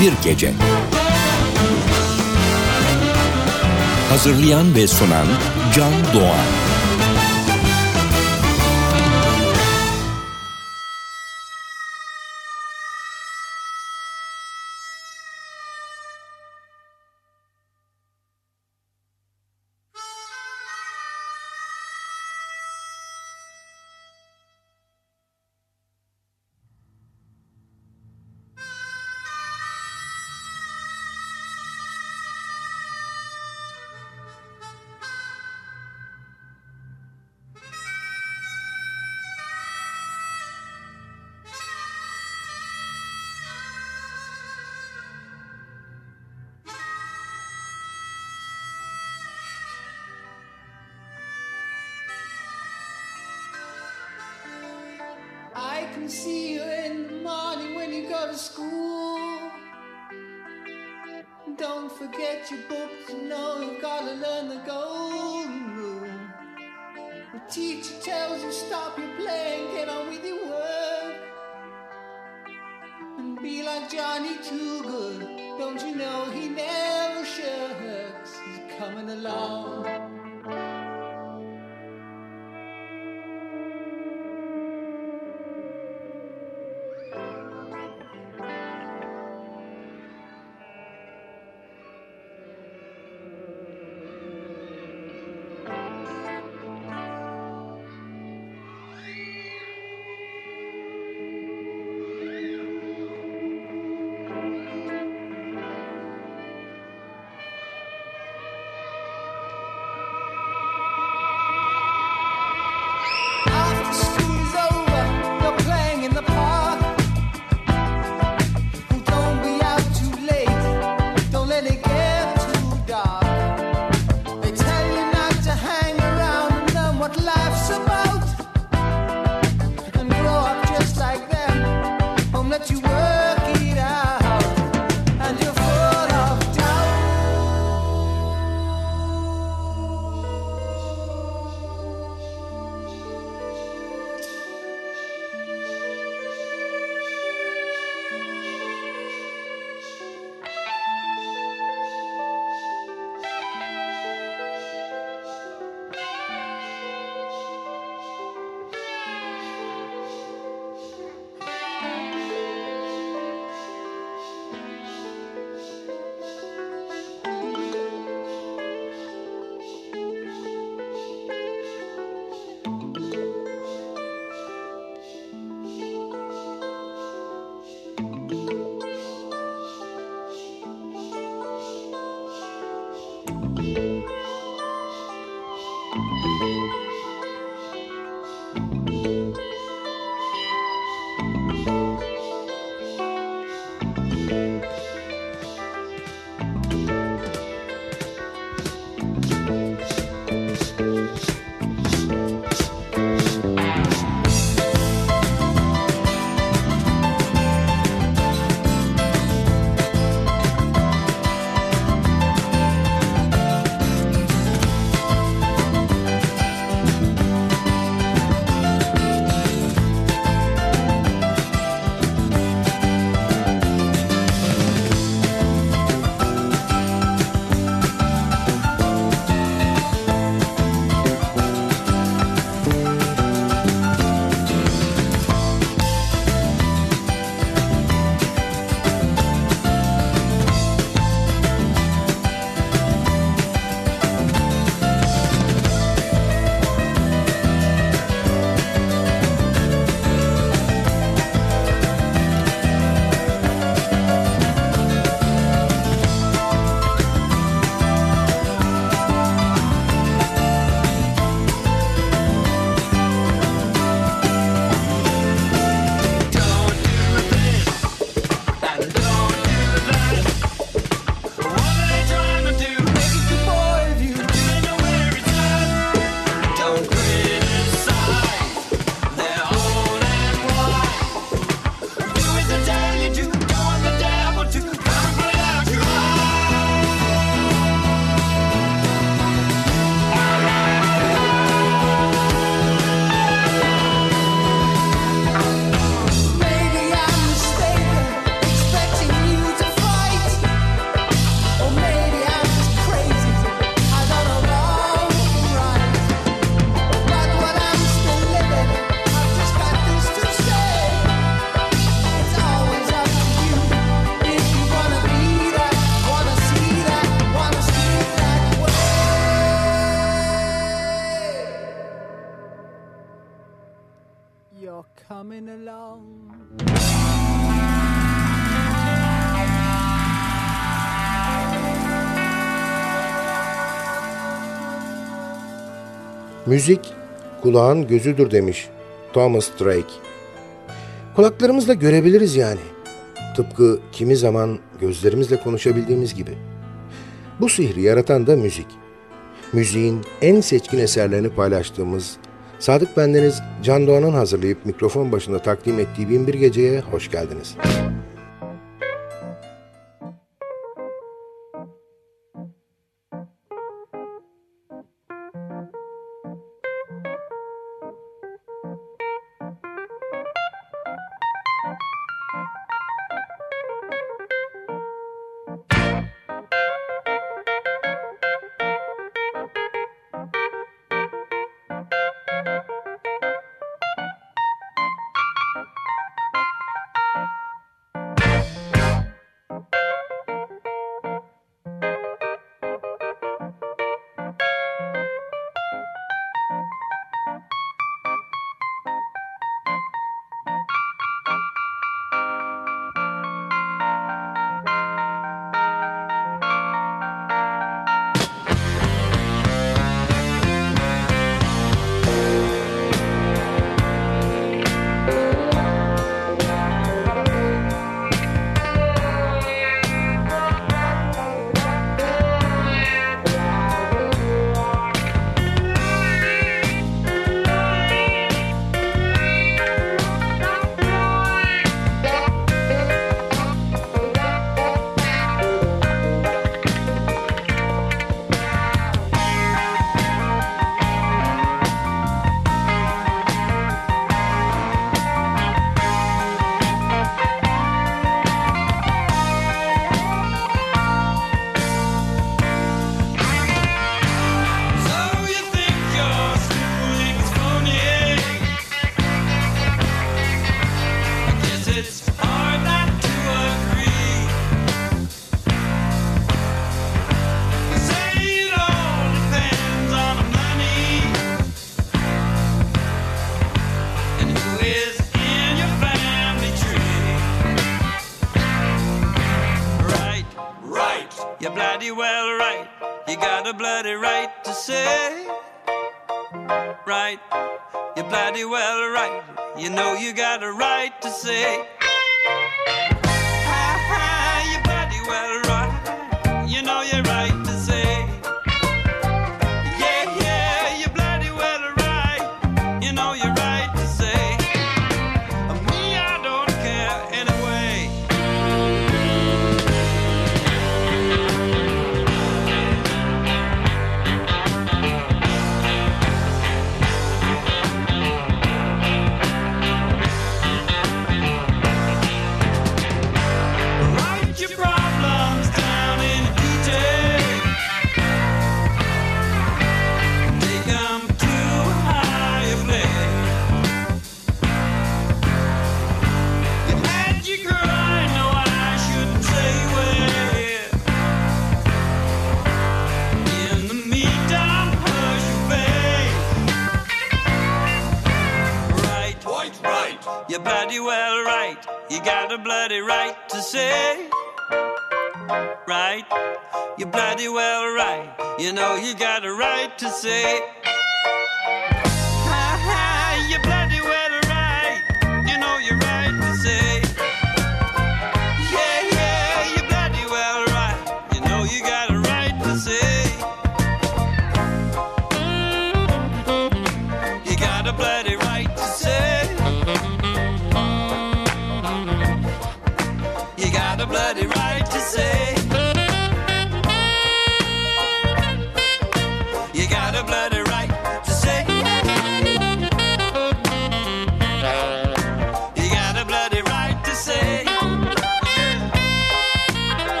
Binbir Gece. Hazırlayan ve sunan Can Doğan Müzik kulağın gözüdür demiş Thomas Drake. Kulaklarımızla görebiliriz yani. Tıpkı kimi zaman gözlerimizle konuşabildiğimiz gibi. Bu sihri yaratan da müzik. Müziğin en seçkin eserlerini paylaştığımız Sadık Bendeniz Can Doğan'ın hazırlayıp mikrofon başında takdim ettiği Binbir Gece'ye hoş geldiniz. Müzik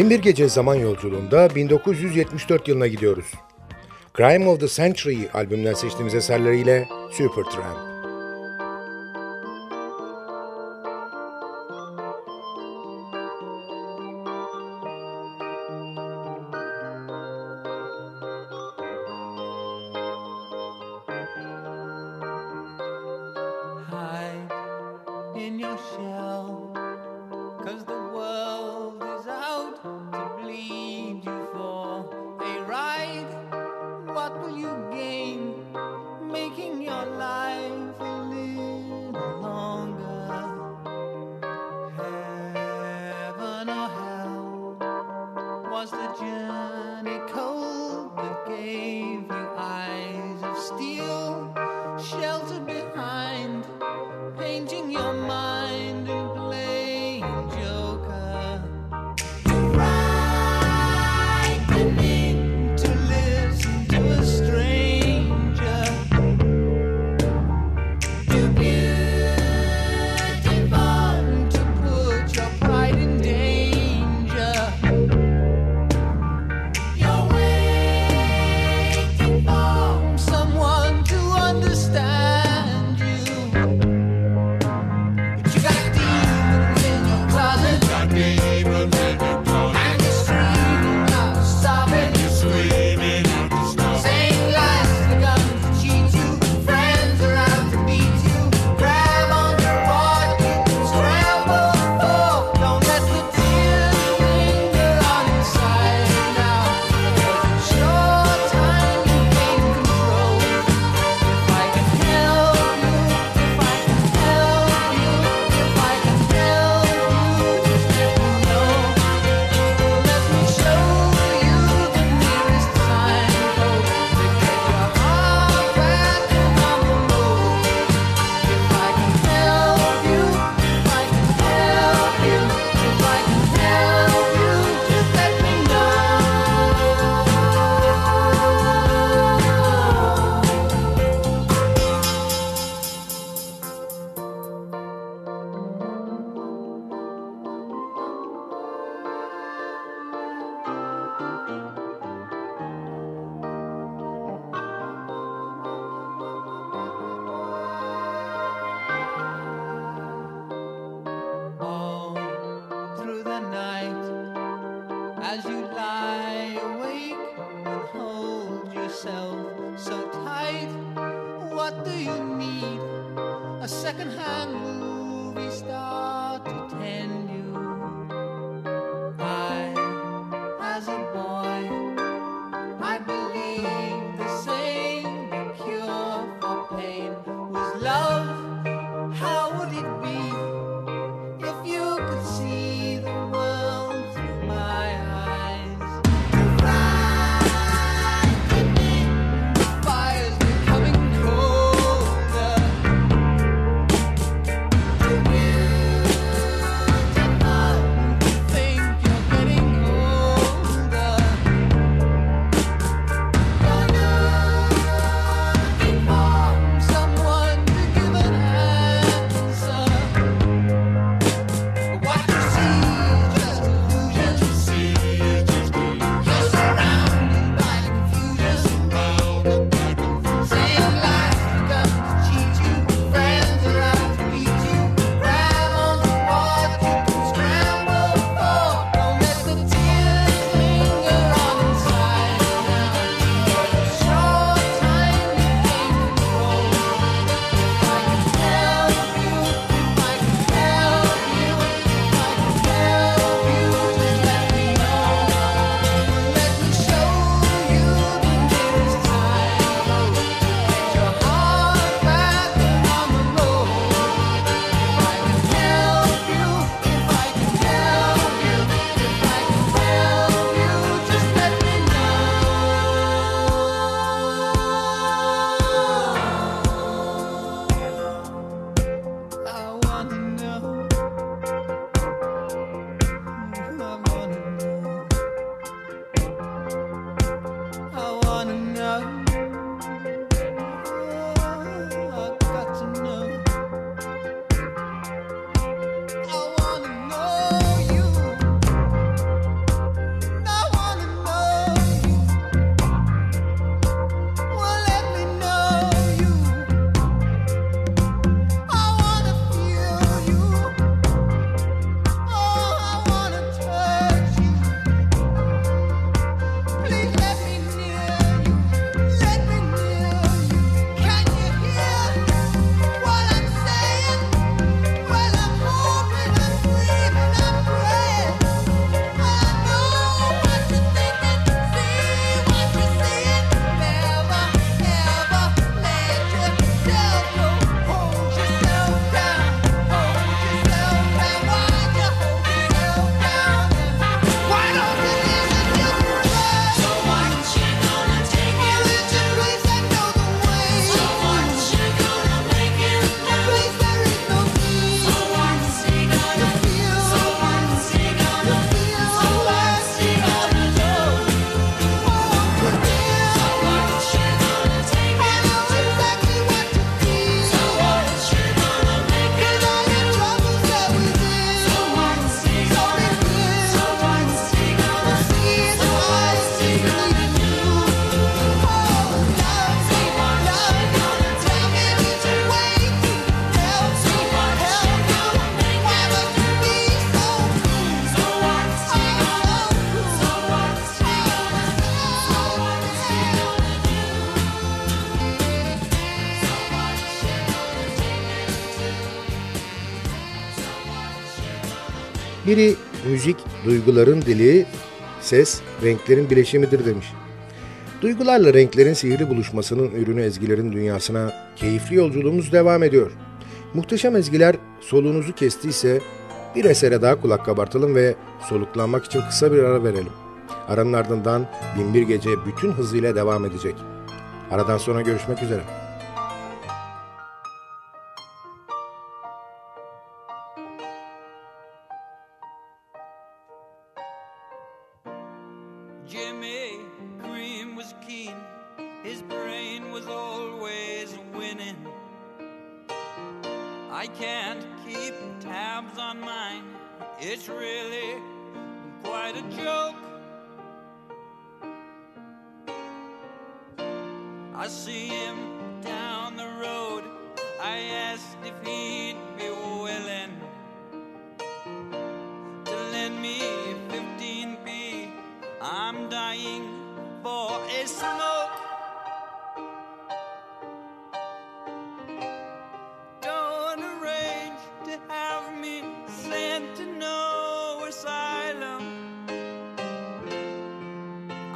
Bin bir gece zaman yolculuğunda 1974 yılına gidiyoruz. Crime of the Century albümden seçtiğimiz eserleriyle Supertramp. Biri müzik duyguların dili, ses renklerin bileşimidir demiş. Duygularla renklerin sihirli buluşmasının ürünü ezgilerin dünyasına keyifli yolculuğumuz devam ediyor. Muhteşem ezgiler soluğunuzu kestiyse bir esere daha kulak kabartalım ve soluklanmak için kısa bir ara verelim. Aranın ardından Binbir Gece bütün hızıyla devam edecek. Aradan sonra görüşmek üzere.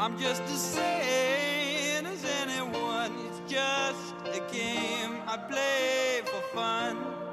I'm just as sane as anyone. It's just a game I play for fun.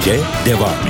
Ege devam ediyor.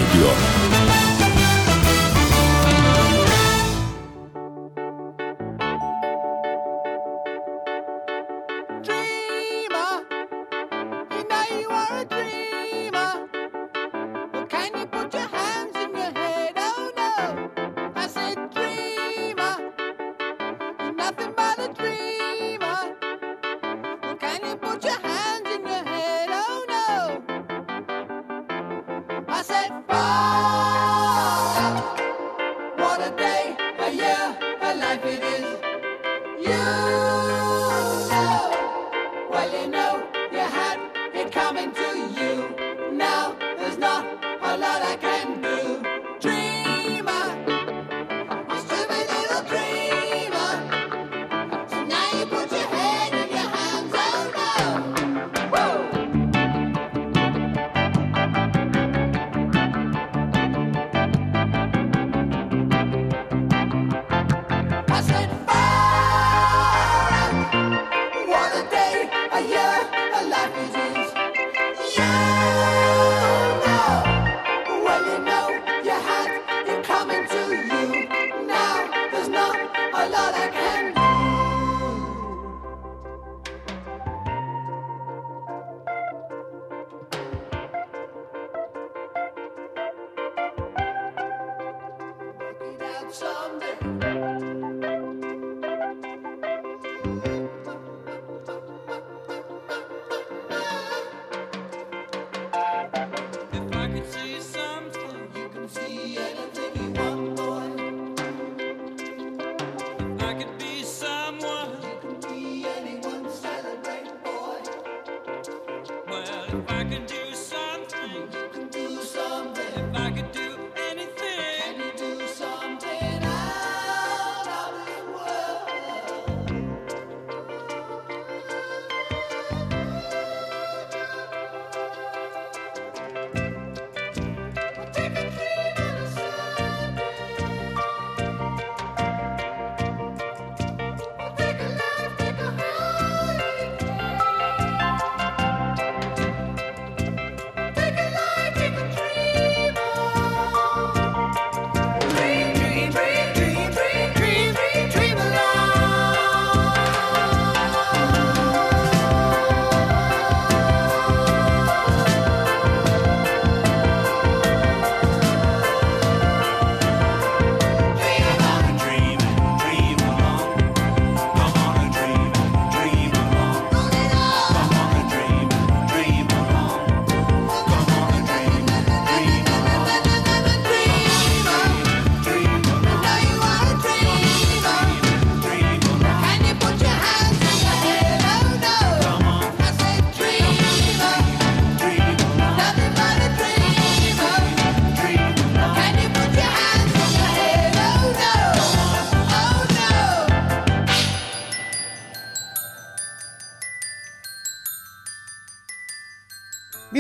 someday.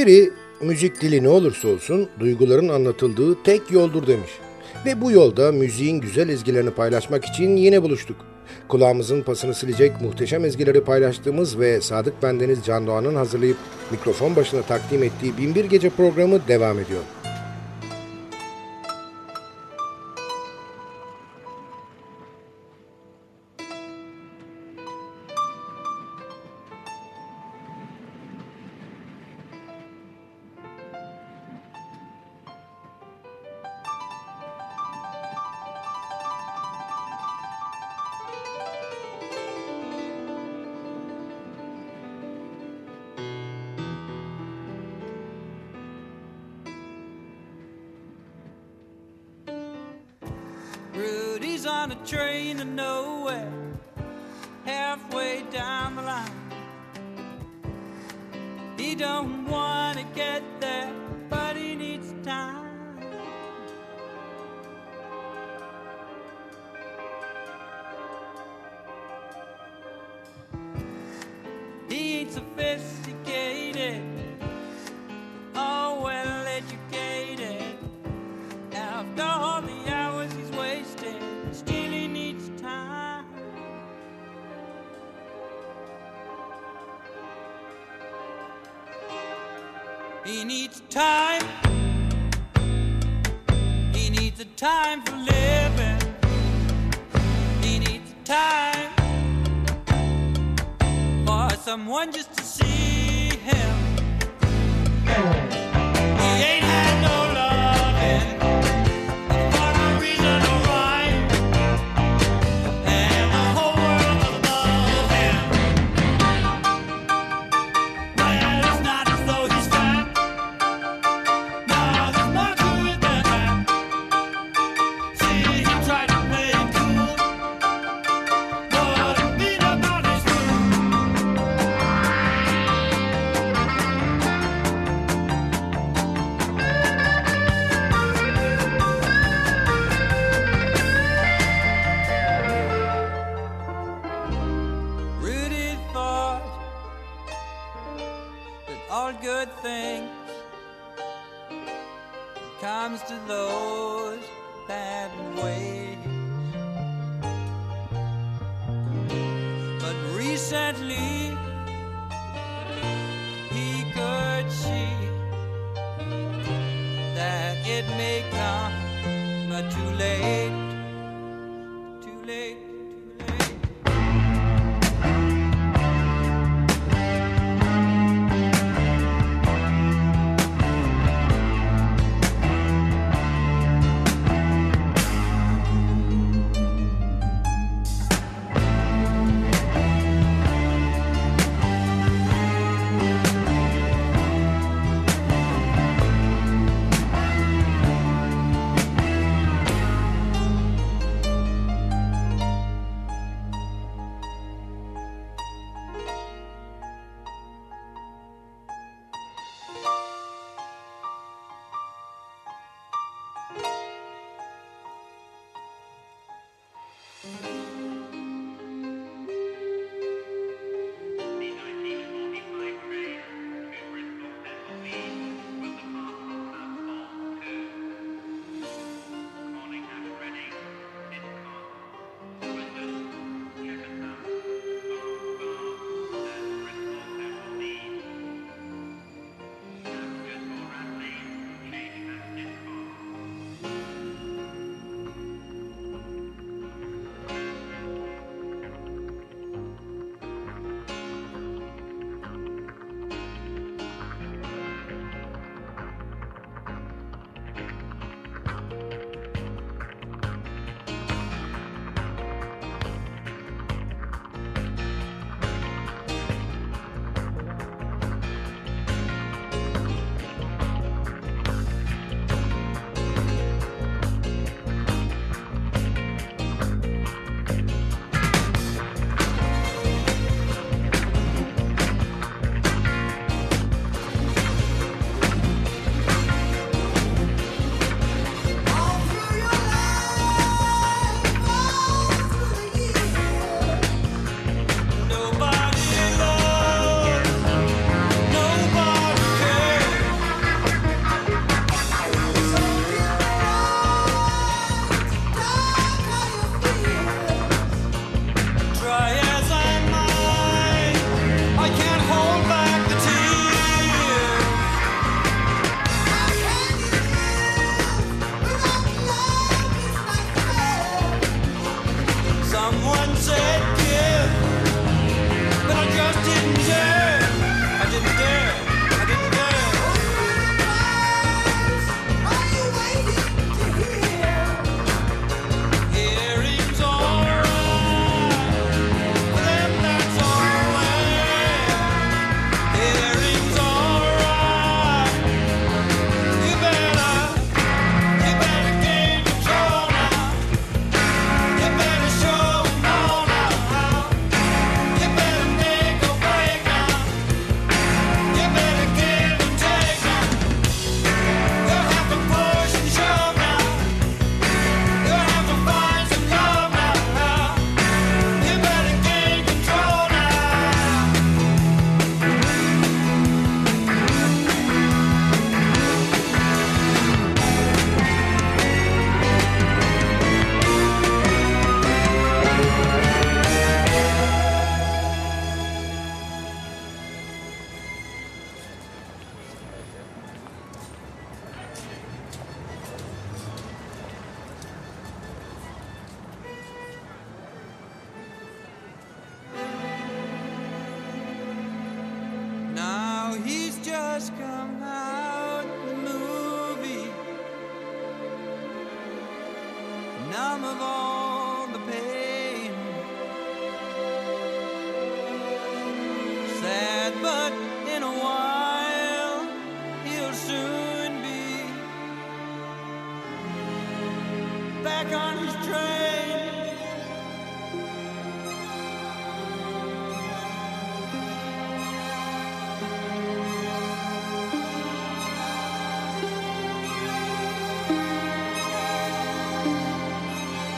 Biri müzik dili ne olursa olsun duyguların anlatıldığı tek yoldur demiş. Ve bu yolda müziğin güzel ezgilerini paylaşmak için yine buluştuk. Kulağımızın pasını silecek muhteşem ezgileri paylaştığımız ve Sadık Bendeniz Can Doğan'ın hazırlayıp mikrofon başına takdim ettiği Binbir Gece programı devam ediyor. on a train to nowhere, halfway down the line. He don't want to get there. one just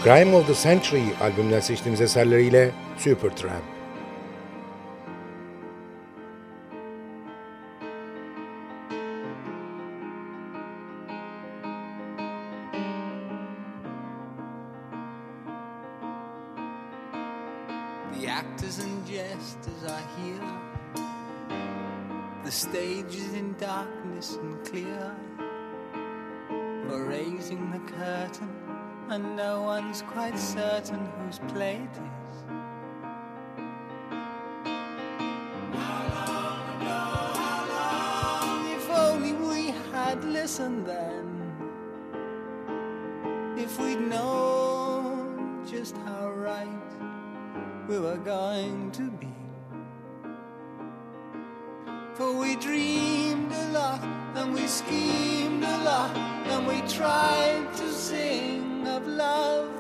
Crime of the Century albümünden seçtiğimiz eserleriyle Supertramp. The actors and jesters are here. The stage is in darkness and clear. For raising the curtain, and no one's quite certain whose play it is. If only we had listened then. If we'd known just how right we were going to be. For we dreamed a lot and we schemed a lot and we tried to sing love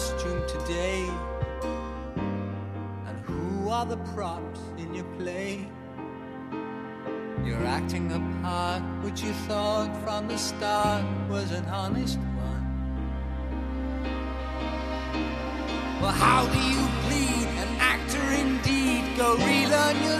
costume today? And who are the props in your play? You're acting a part which you thought from the start was an honest one. Well, how do you plead? An actor indeed. Go relearn your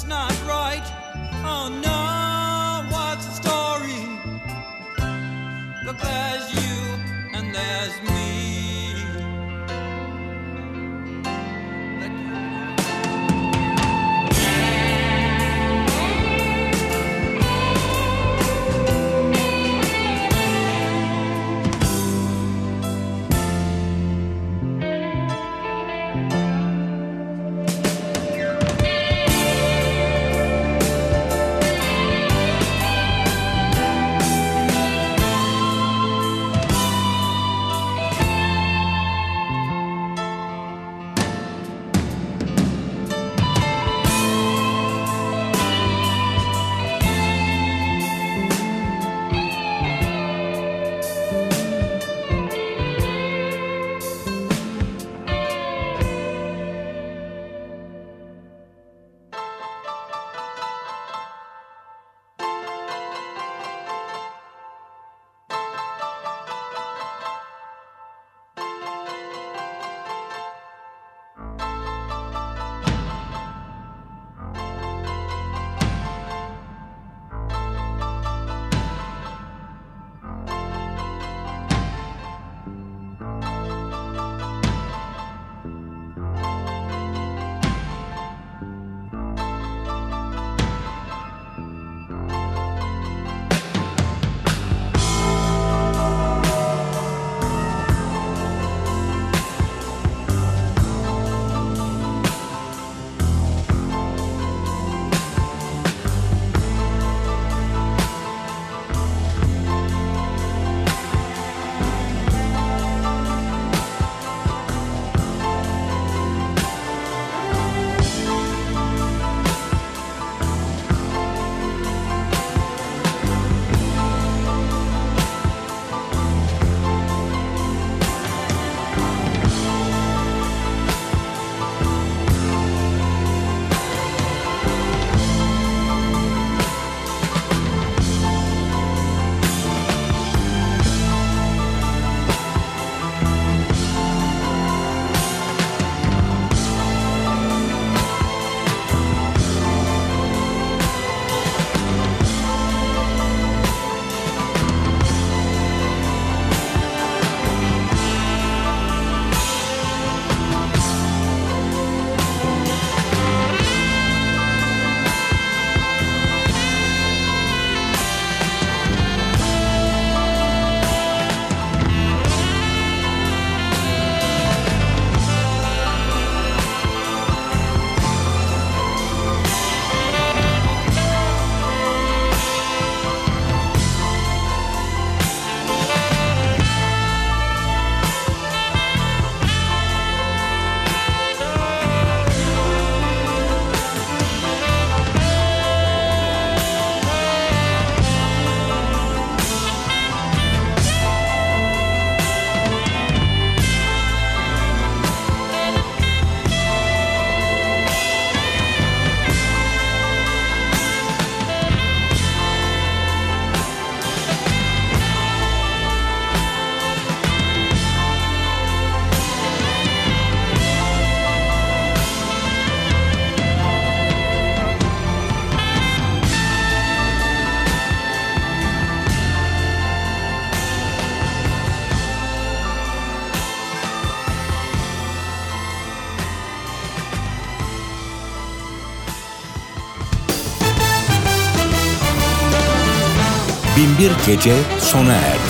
That's not right. Oh no, what's the story? Look, there's you Binbir Gece sona erdi.